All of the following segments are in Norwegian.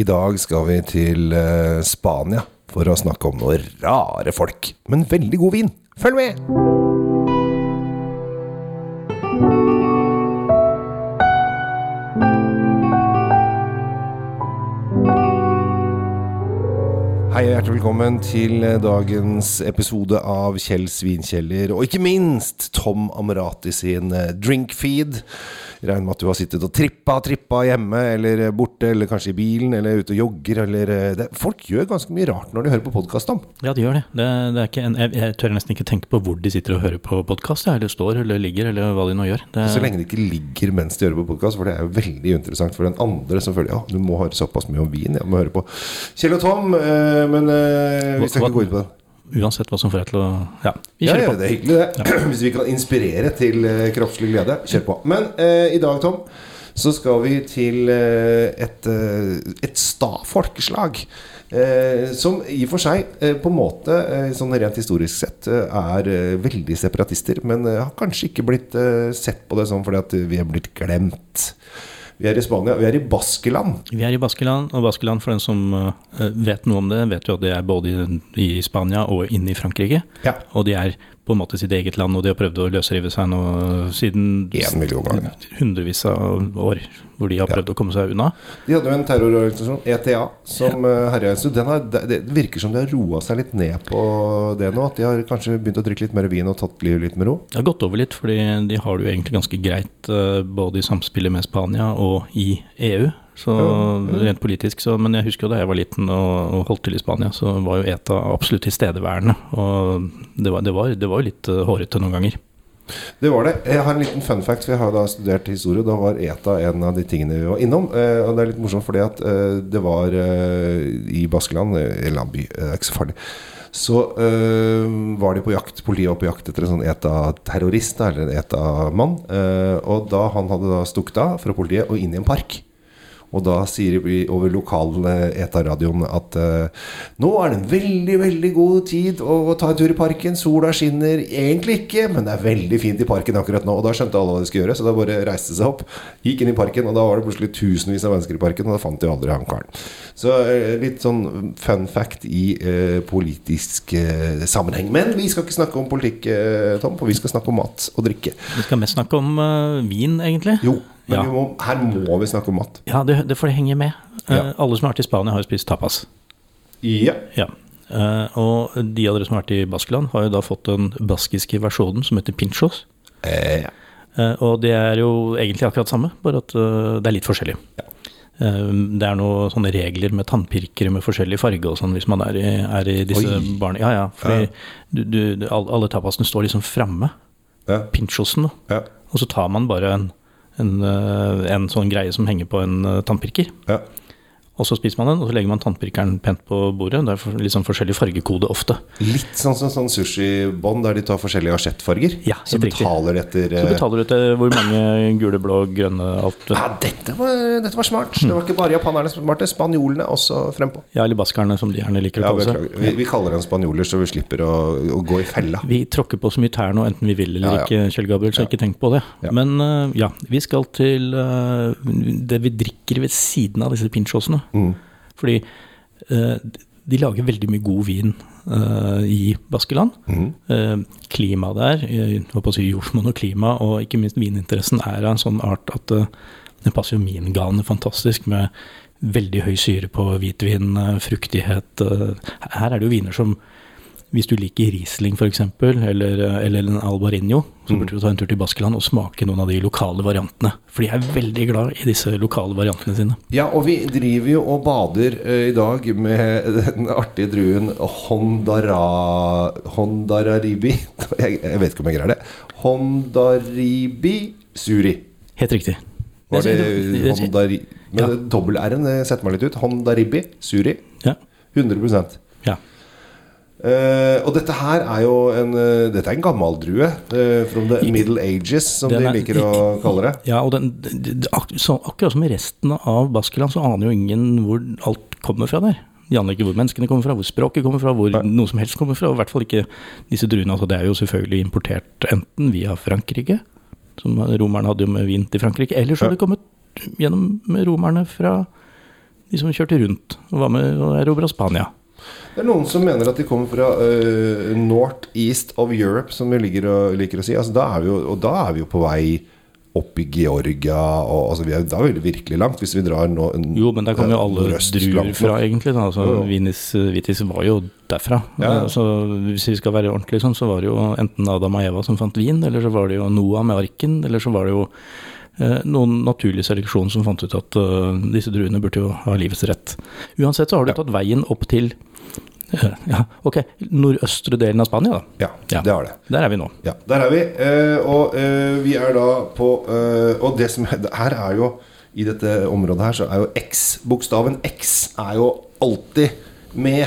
I dag skal vi til eh, Spania for å snakke om noe rare folk, men veldig god vin. Følg med! Velkommen til dagens episode av Kjell Svinkjeller, og ikke minst Tom Amrati sin eh, drinkfeed. Regner med at du har sittet og trippa trippa hjemme, eller borte, eller kanskje i bilen, eller ute og jogger, eller eh, det, Folk gjør ganske mye rart når de hører på podkast, Tom. Ja, de gjør det. det, det er ikke en, jeg, jeg tør nesten ikke tenke på hvor de sitter og hører på podkast, eller står eller ligger, eller hva de nå gjør. Det, Så lenge de ikke ligger mens de hører på podkast, for det er jo veldig interessant for den andre som føler ja, du må høre såpass mye om vin, jeg må høre på Kjell og Tom, eh, men eh, vi skal ikke gå inn på det. uansett hva som får deg til å Ja, vi kjører ja, på. det er hyggelig det. Hvis vi kan inspirere til eh, kroppslig glede, kjør på. Men eh, i dag, Tom, så skal vi til eh, et, eh, et sta folkeslag. Eh, som i og for seg, eh, på en måte, eh, sånn rent historisk sett, eh, er eh, veldig separatister. Men eh, har kanskje ikke blitt eh, sett på det sånn fordi at vi er blitt glemt. Vi er i Spania. Vi er i Baskeland. Vi er i Baskeland, og Baskeland, for den som eh, vet noe om det, vet jo at det er både i, i Spania og inne i Frankrike. Ja. Og de er på en måte sitt eget land, og de har prøvd å løsrive seg nå siden hundrevis av år, hvor de har prøvd å komme seg unna. De hadde jo en terrororganisasjon, ETA, som ja. herja en stund. Det det virker som de har roa seg litt ned på det nå. At de har kanskje begynt å drikke litt mer vin og tatt livet litt med ro. Det har gått over litt, fordi de har det jo egentlig ganske greit eh, både i samspillet med Spania og i EU. Så rent politisk, så, Men jeg husker jo da jeg var liten og, og holdt til i Spania, så var jo ETA absolutt tilstedeværende. Og det var, det var, det var jo litt eh, hårete noen ganger. Det var det. Jeg har en liten fun fact, for jeg har da studert historie. Da var ETA en av de tingene vi var innom. Eh, og det er litt morsomt fordi at eh, det var eh, i Baskeland, eh, en eller annen by, eh, det er ikke så farlig. Så eh, var de på jakt, politiet var på jakt etter en sånn ETA-terrorist, eller en ETA-mann. Eh, og da han hadde da stukket av fra politiet og inn i en park. Og da sier vi over lokal eh, ETA-radioen at uh, nå er det en veldig, veldig god tid å, ta en tur i parken. Sola skinner egentlig ikke, men det er veldig fint i parken akkurat nå. Og da skjønte alle hva de skulle gjøre, så da bare reiste seg opp, gikk inn i parken, og da var det plutselig tusenvis av mennesker i parken, og da fant de aldri han karen. Så uh, litt sånn fun fact i uh, politisk sammenheng. Men vi skal ikke snakke om politikk, Tom, for vi skal snakke om mat og drikke. Vi skal mest snakke om vin, egentlig. Jo, men Ja. vi må, her må vi snakke om mat. Ja, det, det får det henge med. Eh, Ja. Alle som har vært i Spania, har jo spist tapas. Ja. Ja. Eh, og de av dere som har vært i Baskeland, har jo da fått den baskiske versjonen som heter pinchos. Eh, ja. Eh, og det er jo egentlig akkurat samme, bare at eh, det er litt forskjellig. Ja. Eh, det er noen sånne regler med tannpirkere med forskjellig farge og sånn, hvis man er i, er i disse Oi. barne... Ja, ja. Fordi ja. du, du, alle tapasene står liksom framme. Ja. Pinchosen, da. Ja. Og så tar man bare en, en, eh, en sånn greie som henger på en eh, tannpirker. Ja. Og så spiser man den, og så legger man tannpirkeren pent på bordet. Det er litt sånn forskjellig fargekode ofte. Litt sånn som sånn sushibånd der de tar forskjellige asjettfarger. Ja, så betaler de etter Så eh, betaler du etter hvor mange gule, blå, grønne, alt. Ja, dette var, dette var smart. Det var ikke bare japanerne som var smarte. Spanjolene også frempå. Ja, eller baskerne, som de gjerne liker å kalle seg. vi, vi kaller dem spanjoler, så vi slipper å, å gå i fella. Vi tråkker på så mye tær nå, enten vi vil eller Ja, ja. ikke, Kjell Gabriel, så ikke tenk på det. Ja. Men eh, ja, vi skal til eh, det vi drikker ved siden av disse pinchosene. Mm. Fordi eh, de lager veldig mye god vin eh, i Baskeland. Mm. Eh, klimaet der, jeg holdt å si jordsmonn og klima, og ikke minst vininteressen er av en sånn art at eh, det passer jo min gane fantastisk med veldig høy syre på hvitvin, eh, fruktighet. eh. Her er det jo viner som hvis du liker Riesling f.eks., eller, eller en Albarinho, så burde du ta en tur til Baskeland og smake noen av de lokale variantene. For de er veldig glad i disse lokale variantene sine. Ja, og vi driver jo og bader uh, i dag med den artige druen Hondara, Hondararibi jeg, jeg vet ikke om jeg greier det. Hondaribi Suri. Helt riktig. Var det det- Hondari... Men Ja. dobbel-R-en setter meg litt ut. Hondaribi Suri. Ja. 100 ja. Eh, og dette her er jo en uh, Dette er en gammel drue. uh, from the middle ages, som de er- liker å kalle det. Ja, og den, de, de, ak så, akkurat som i resten av Baskeland, så aner jo ingen hvor alt kommer fra der. De aner ikke hvor menneskene kommer fra, hvor språket kommer fra, hvor noe som helst kommer fra. Og i hvert fall ikke disse druene. Altså, det er jo selvfølgelig importert enten via Frankrike, som romerne hadde jo med vin til Frankrike, eller så har det kommet gjennom romerne fra De som kjørte rundt og var med og erobra Spania. Det er noen som mener at de kommer fra uh, north east of Europe, som vi liker å, liker å si. Altså, da vi jo, og da er vi jo på vei opp i Georgia og, altså, vi er, Da er vi virkelig langt, hvis vi drar nå Jo, men der kommer jo alle druer fra, egentlig. Da. Altså, Jo, jo. Vinis Vitis var jo derfra. Ja, ja. Så hvis vi skal være ordentlig sånn, så var det jo enten Adam og Eva som fant vin, eller så var det jo Noah med arken, eller så var det jo eh, noen naturlig seleksjon som fant ut at uh, disse druene burde jo ha livets rett. Uansett så har du tatt veien opp til eh, ja, ok, nordøstre delen av Spania, da. Ja, Ja. det har det. Der er vi nå. Ja, der er vi. Eh, og eh, vi er da på eh, Og det som er, her er jo I dette området her så er jo X Bokstaven X er jo alltid med.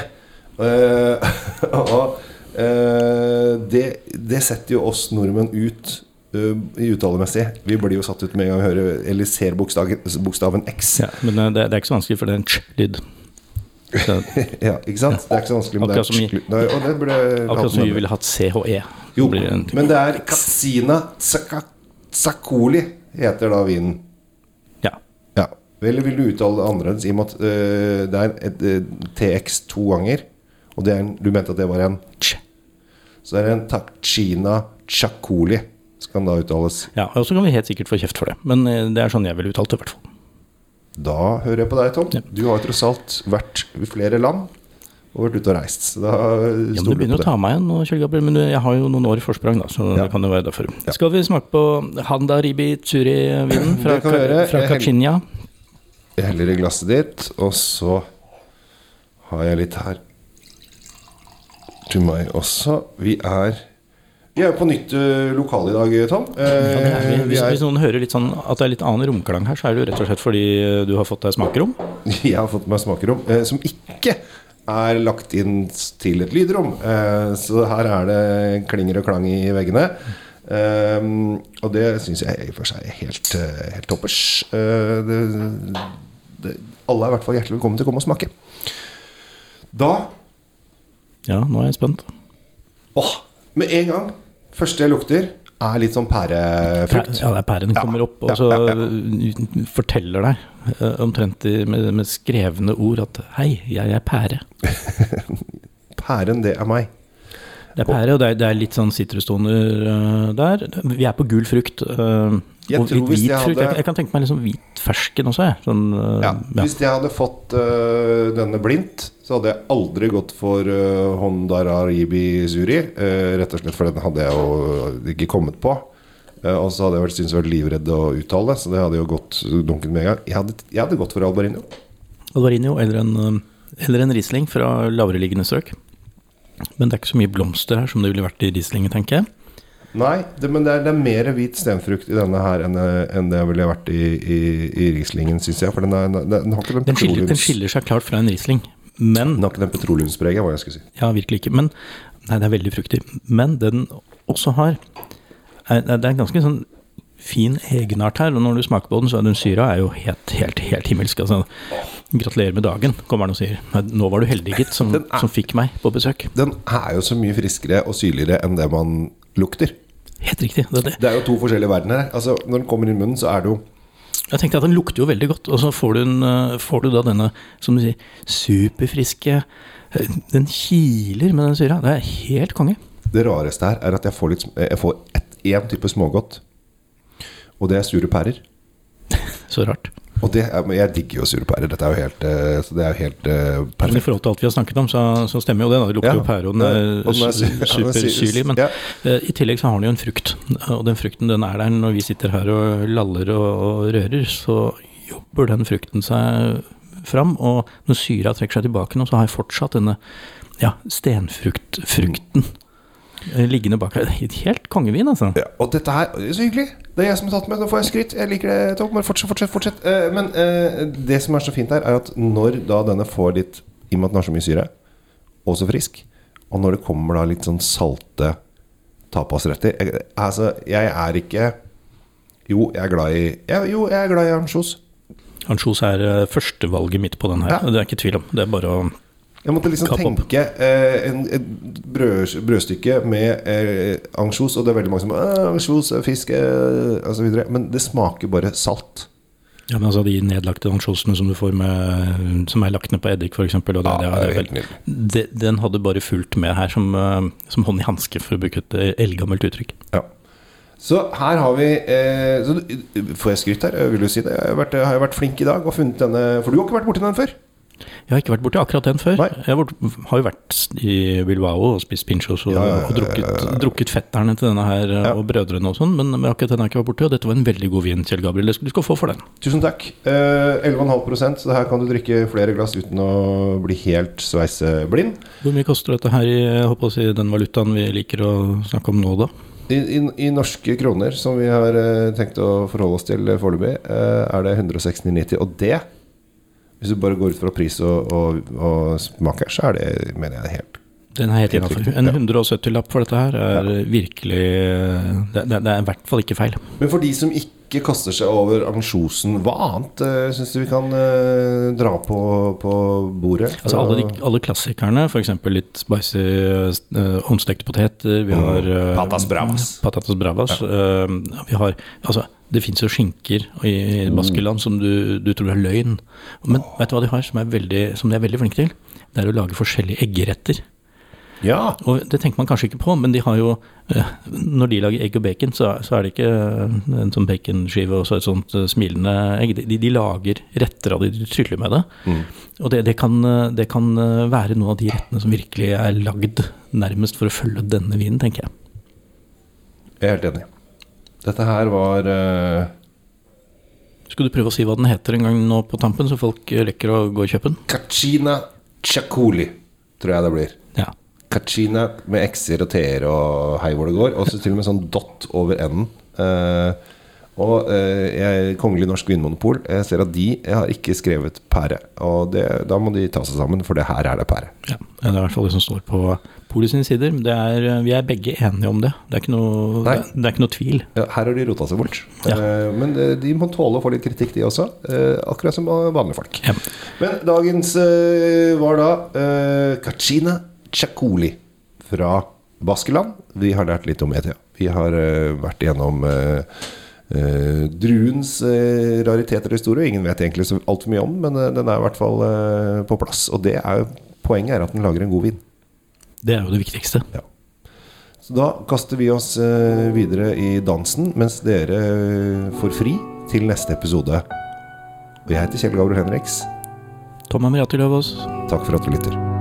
Eh, og eh, det, det setter jo oss nordmenn ut i uttalemessig. Vi blir jo satt ut med en gang vi hører eller ser bokstaven, bokstaven X. Ja, men det, det er ikke så vanskelig, for det er en ch-lyd. Ja, ikke sant? Det er ikke så vanskelig. Akkurat som i- er, Nei, og det ble, Akkurat som vi ville hatt CHE. Jo, men det er Katsina Tsakoli heter da vinen. Ja. Ja. Eller vil du uttale det annerledes, i og med at uh, det er et øh, TX to ganger? Og det en, du mente at det var en Ch. Så det er en Takchina Tsakoli. skal den da uttales. Ja, og så kan vi helt sikkert få kjeft for det. Men eh, det er sånn jeg ville uttalt det, i hvert fall. Da hører jeg på deg, Tom. Ja. Du har tross alt vært i flere land og vært ute og reist. Så da Ja, men Du begynner å ta meg igjen nå, Kjell Gabriel, men jeg har jo noen år i forsprang, da, så Ja. det kan jo være derfor. Ja. Skal vi smake på Handa Ribi Tsuri-vinen fra, fra Kachinya? Jeg heller i glasset ditt, og så har jeg litt her til meg også. Vi er Vi er jo på nytt øh, lokal i dag, Tom. Eh, Ja, er vi. vi Hvis, hvis noen hører litt sånn at det er litt annen romklang her, så er det jo rett og slett fordi eh, du har fått deg smakerom. jeg har fått meg smakerom eh, som ikke er lagt inn til et lydrom. Eh, så her er det klinger og klang i veggene. Eh, og det syns jeg i og for seg er helt, eh, helt toppers. Eh, det, det, alle er i hvert fall hjertelig velkommen til å komme og smake. Da Ja, nå er jeg spent. Åh, med en gang Første jeg lukter er litt sånn pærefrukt. Ja, det er pæren kommer opp og ja, så ja, forteller deg eh, omtrent med, med skrevne ord at 'hei, jeg er pære'. Pæren, det er meg Det er pære, og det er, det er litt sånn sitrustoner uh, der. Vi er på gul frukt. Uh, og tror litt hvit jeg frukt. hadde- Jeg, jeg kan tenke meg sånn hvit fersken også, jeg. Sånn, uh, ja, ja. Hvis jeg hadde fått denne blindt Så hadde jeg aldri gått for uh, Honda Raribi Zuri Rett og slett for den hadde jeg jo ikke kommet på Og så hadde jeg vært, syntes jeg vært livredd å uttale Så det hadde jo gått dunken med en gang Jeg hadde, jeg hadde gått for Albarino Albarino eller en, eller en Riesling fra lavereliggende strøk. Men det er ikke så mye blomster her som det ville vært i Rieslingen, tenker jeg. Nei, det, men det er, det er mer hvit stenfrukt i denne her enn, øh, enn det ville vært i, i, i Rieslingen, synes jeg For den, er, den, den har ikke den Den skiller, den skiller seg klart fra en Riesling. Men Den har ikke den petroleumspreget, hva jeg skulle si. Ja, virkelig ikke. Men Nei, det er veldig fruktig. Men det den også har er, Det er en ganske sånn fin egenart her, og når du smaker på den, så er den syra er jo helt, helt, helt himmelsk. Altså, gratulerer med dagen, kommer han og sier. Nå var du heldig, gitt, som, er- som fikk meg på besøk. Den er jo så mye friskere og syrligere enn det man lukter. Helt riktig. Det, er det. Det er jo to forskjellige verdener her. Altså, når den kommer inn i munnen, så er det jo Jeg tenkte at den lukter jo veldig godt, og så får du, en, eh, får du da denne, som du sier, superfriske eh, Den kiler med den syra. Det er helt konge. Det rareste her er at jeg får, litt, jeg får ett- én type smågodt. Og det er sure pærer. Så rart. Det er, jeg digger jo sure pærer. Dette er jo helt, eh, så det er jo helt perfekt Men i forhold til alt vi har snakket om, så, så stemmer jo det. da. Det lukter jo pære, og den er, er er supersyrlig. Men eh, i tillegg så har den jo en frukt. Og den frukten den er der når vi sitter her og laller og, og rører. Så jobber den frukten seg fram. Og når syra trekker seg tilbake nå, så har jeg fortsatt denne ja, stenfruktfrukten eh, liggende bak her. Helt kongevin, altså. Ja, og dette her det er Så hyggelig! Det er jeg som har tatt med. Nå får jeg skryt. Jeg liker det, Tom. Bare fortsett, fortsett. fortsett. Eh, men eh, det som er så fint her, er at når da denne får litt I og med at den har så mye syre, og så frisk, og når det kommer da litt sånn salte tapasretter jeg, Altså, jeg er ikke Jo, jeg er glad i jeg, Jo, jeg er glad i ansjos. Ansjos er eh, førstevalget mitt på den her. Ja. Det er ikke tvil om. Det er bare å Jeg måtte liksom Kapp tenke eh, en, et brød, brødstykke med eh, ansjos, og det er veldig mange som «Åh, Ansjos, eh, fisk eh, osv. Men det smaker bare salt. Ja, men altså De nedlagte ansjosene som du får med Som er lagt ned på eddik, f.eks. Ja, det det. Den hadde bare fulgt med her som, eh, som hånd i hanske, for å bruke et eh, eldgammelt uttrykk. Ja. Så her har vi eh, så, Får jeg skryt her? Vil du si det? Jeg har, vært, har jeg vært flink i dag og funnet denne For du har ikke vært borti den før? Jeg har ikke vært borti akkurat den før. Nei. Jeg har, jo vært i Bilbao og spist pinchos og, Ja, ja, ja, og drukket, drukket fetterne til denne her Ja. og brødrene og sånn, men, akkurat den har jeg ikke vært borti, og dette var en veldig god vin, Kjell Gabriel. Du skal få for den. Tusen takk. Eh, 11,5 så her kan du drikke flere glass uten å bli helt sveiseblind. Hvor mye koster dette her i jeg håper si, den valutaen vi liker å snakke om nå, da? I, i, I norske kroner, som vi har eh, tenkt å forholde oss til eh, foreløpig, eh, er det 169,90. Og det, hvis du bare går ut fra pris og, og, og smaker, så er det, mener jeg, helt Den er helt innafor. En 170-lapp for dette her er virkelig det, det, er i hvert fall ikke feil. Men for de som ikke kaster seg over ansjosen, hva annet uh, syns du vi kan eh, dra på, på bordet? Altså alle, de, alle klassikerne, f.eks. litt spicy uh, håndstekte poteter. Vi har uh, Mm. Patas bravas. Patatas bravas. eh, vi har Altså, det fins jo skinker i, Mm. Baskeland som du, du tror er løgn. Men vet du hva de har som, er veldig, som de er veldig flinke til? Det er å lage forskjellige eggeretter. Ja. Og det tenker man kanskje ikke på, men de har jo eh, Når de lager egg og bacon, så, så er det ikke eh, en sånn baconskive og så et sånt eh, smilende egg. De, de lager retter av det, de tryller med det. Mm. Og det, det, kan, det kan være noen av de rettene som virkelig er lagd nærmest for å følge denne vinen, tenker jeg. Jeg er helt enig. Dette her var uh... Skal du prøve å si hva den heter en gang nå på tampen, så folk eh, rekker å gå og kjøpe den? Kachina Chakuli, tror jeg det blir. Ja. Kachina med x-er og t-er og hei hvor det går. Og så til og med sånn dot over n-en. Eh, og uh, jeg, Kongelig norsk vinmonopol, jeg ser at de jeg har ikke skrevet pære. Og det, da må de ta seg sammen, for det her er det pære. ja. Det er i hvert fall det som står på Polet sine sider. Det er, eh, vi er begge enige om det. Det er ikke noe, det er, det er ikke noe tvil. Ja, her har de rota seg bort. Ja. Eh, men eh, de må tåle å få litt kritikk, de også. Akkurat som vanlige folk. Ja. Men dagens var da uh, Kachina Chakuli fra Baskeland. Vi har lært litt om ETA. Vi har vært igjennom eh, eh, druens eh, rariteter og historie. Ingen vet egentlig så altfor mye om men eh, den er i hvert fall på plass. Og det er jo, poenget er at den lager en god vin. Det er jo det viktigste. Ja. Så da kaster vi oss eh, videre i dansen, mens dere eh, får fri til neste episode. Og jeg heter Kjell Gabriel Henriks. Tom Amriati Løvaas. Takk for at du lytter.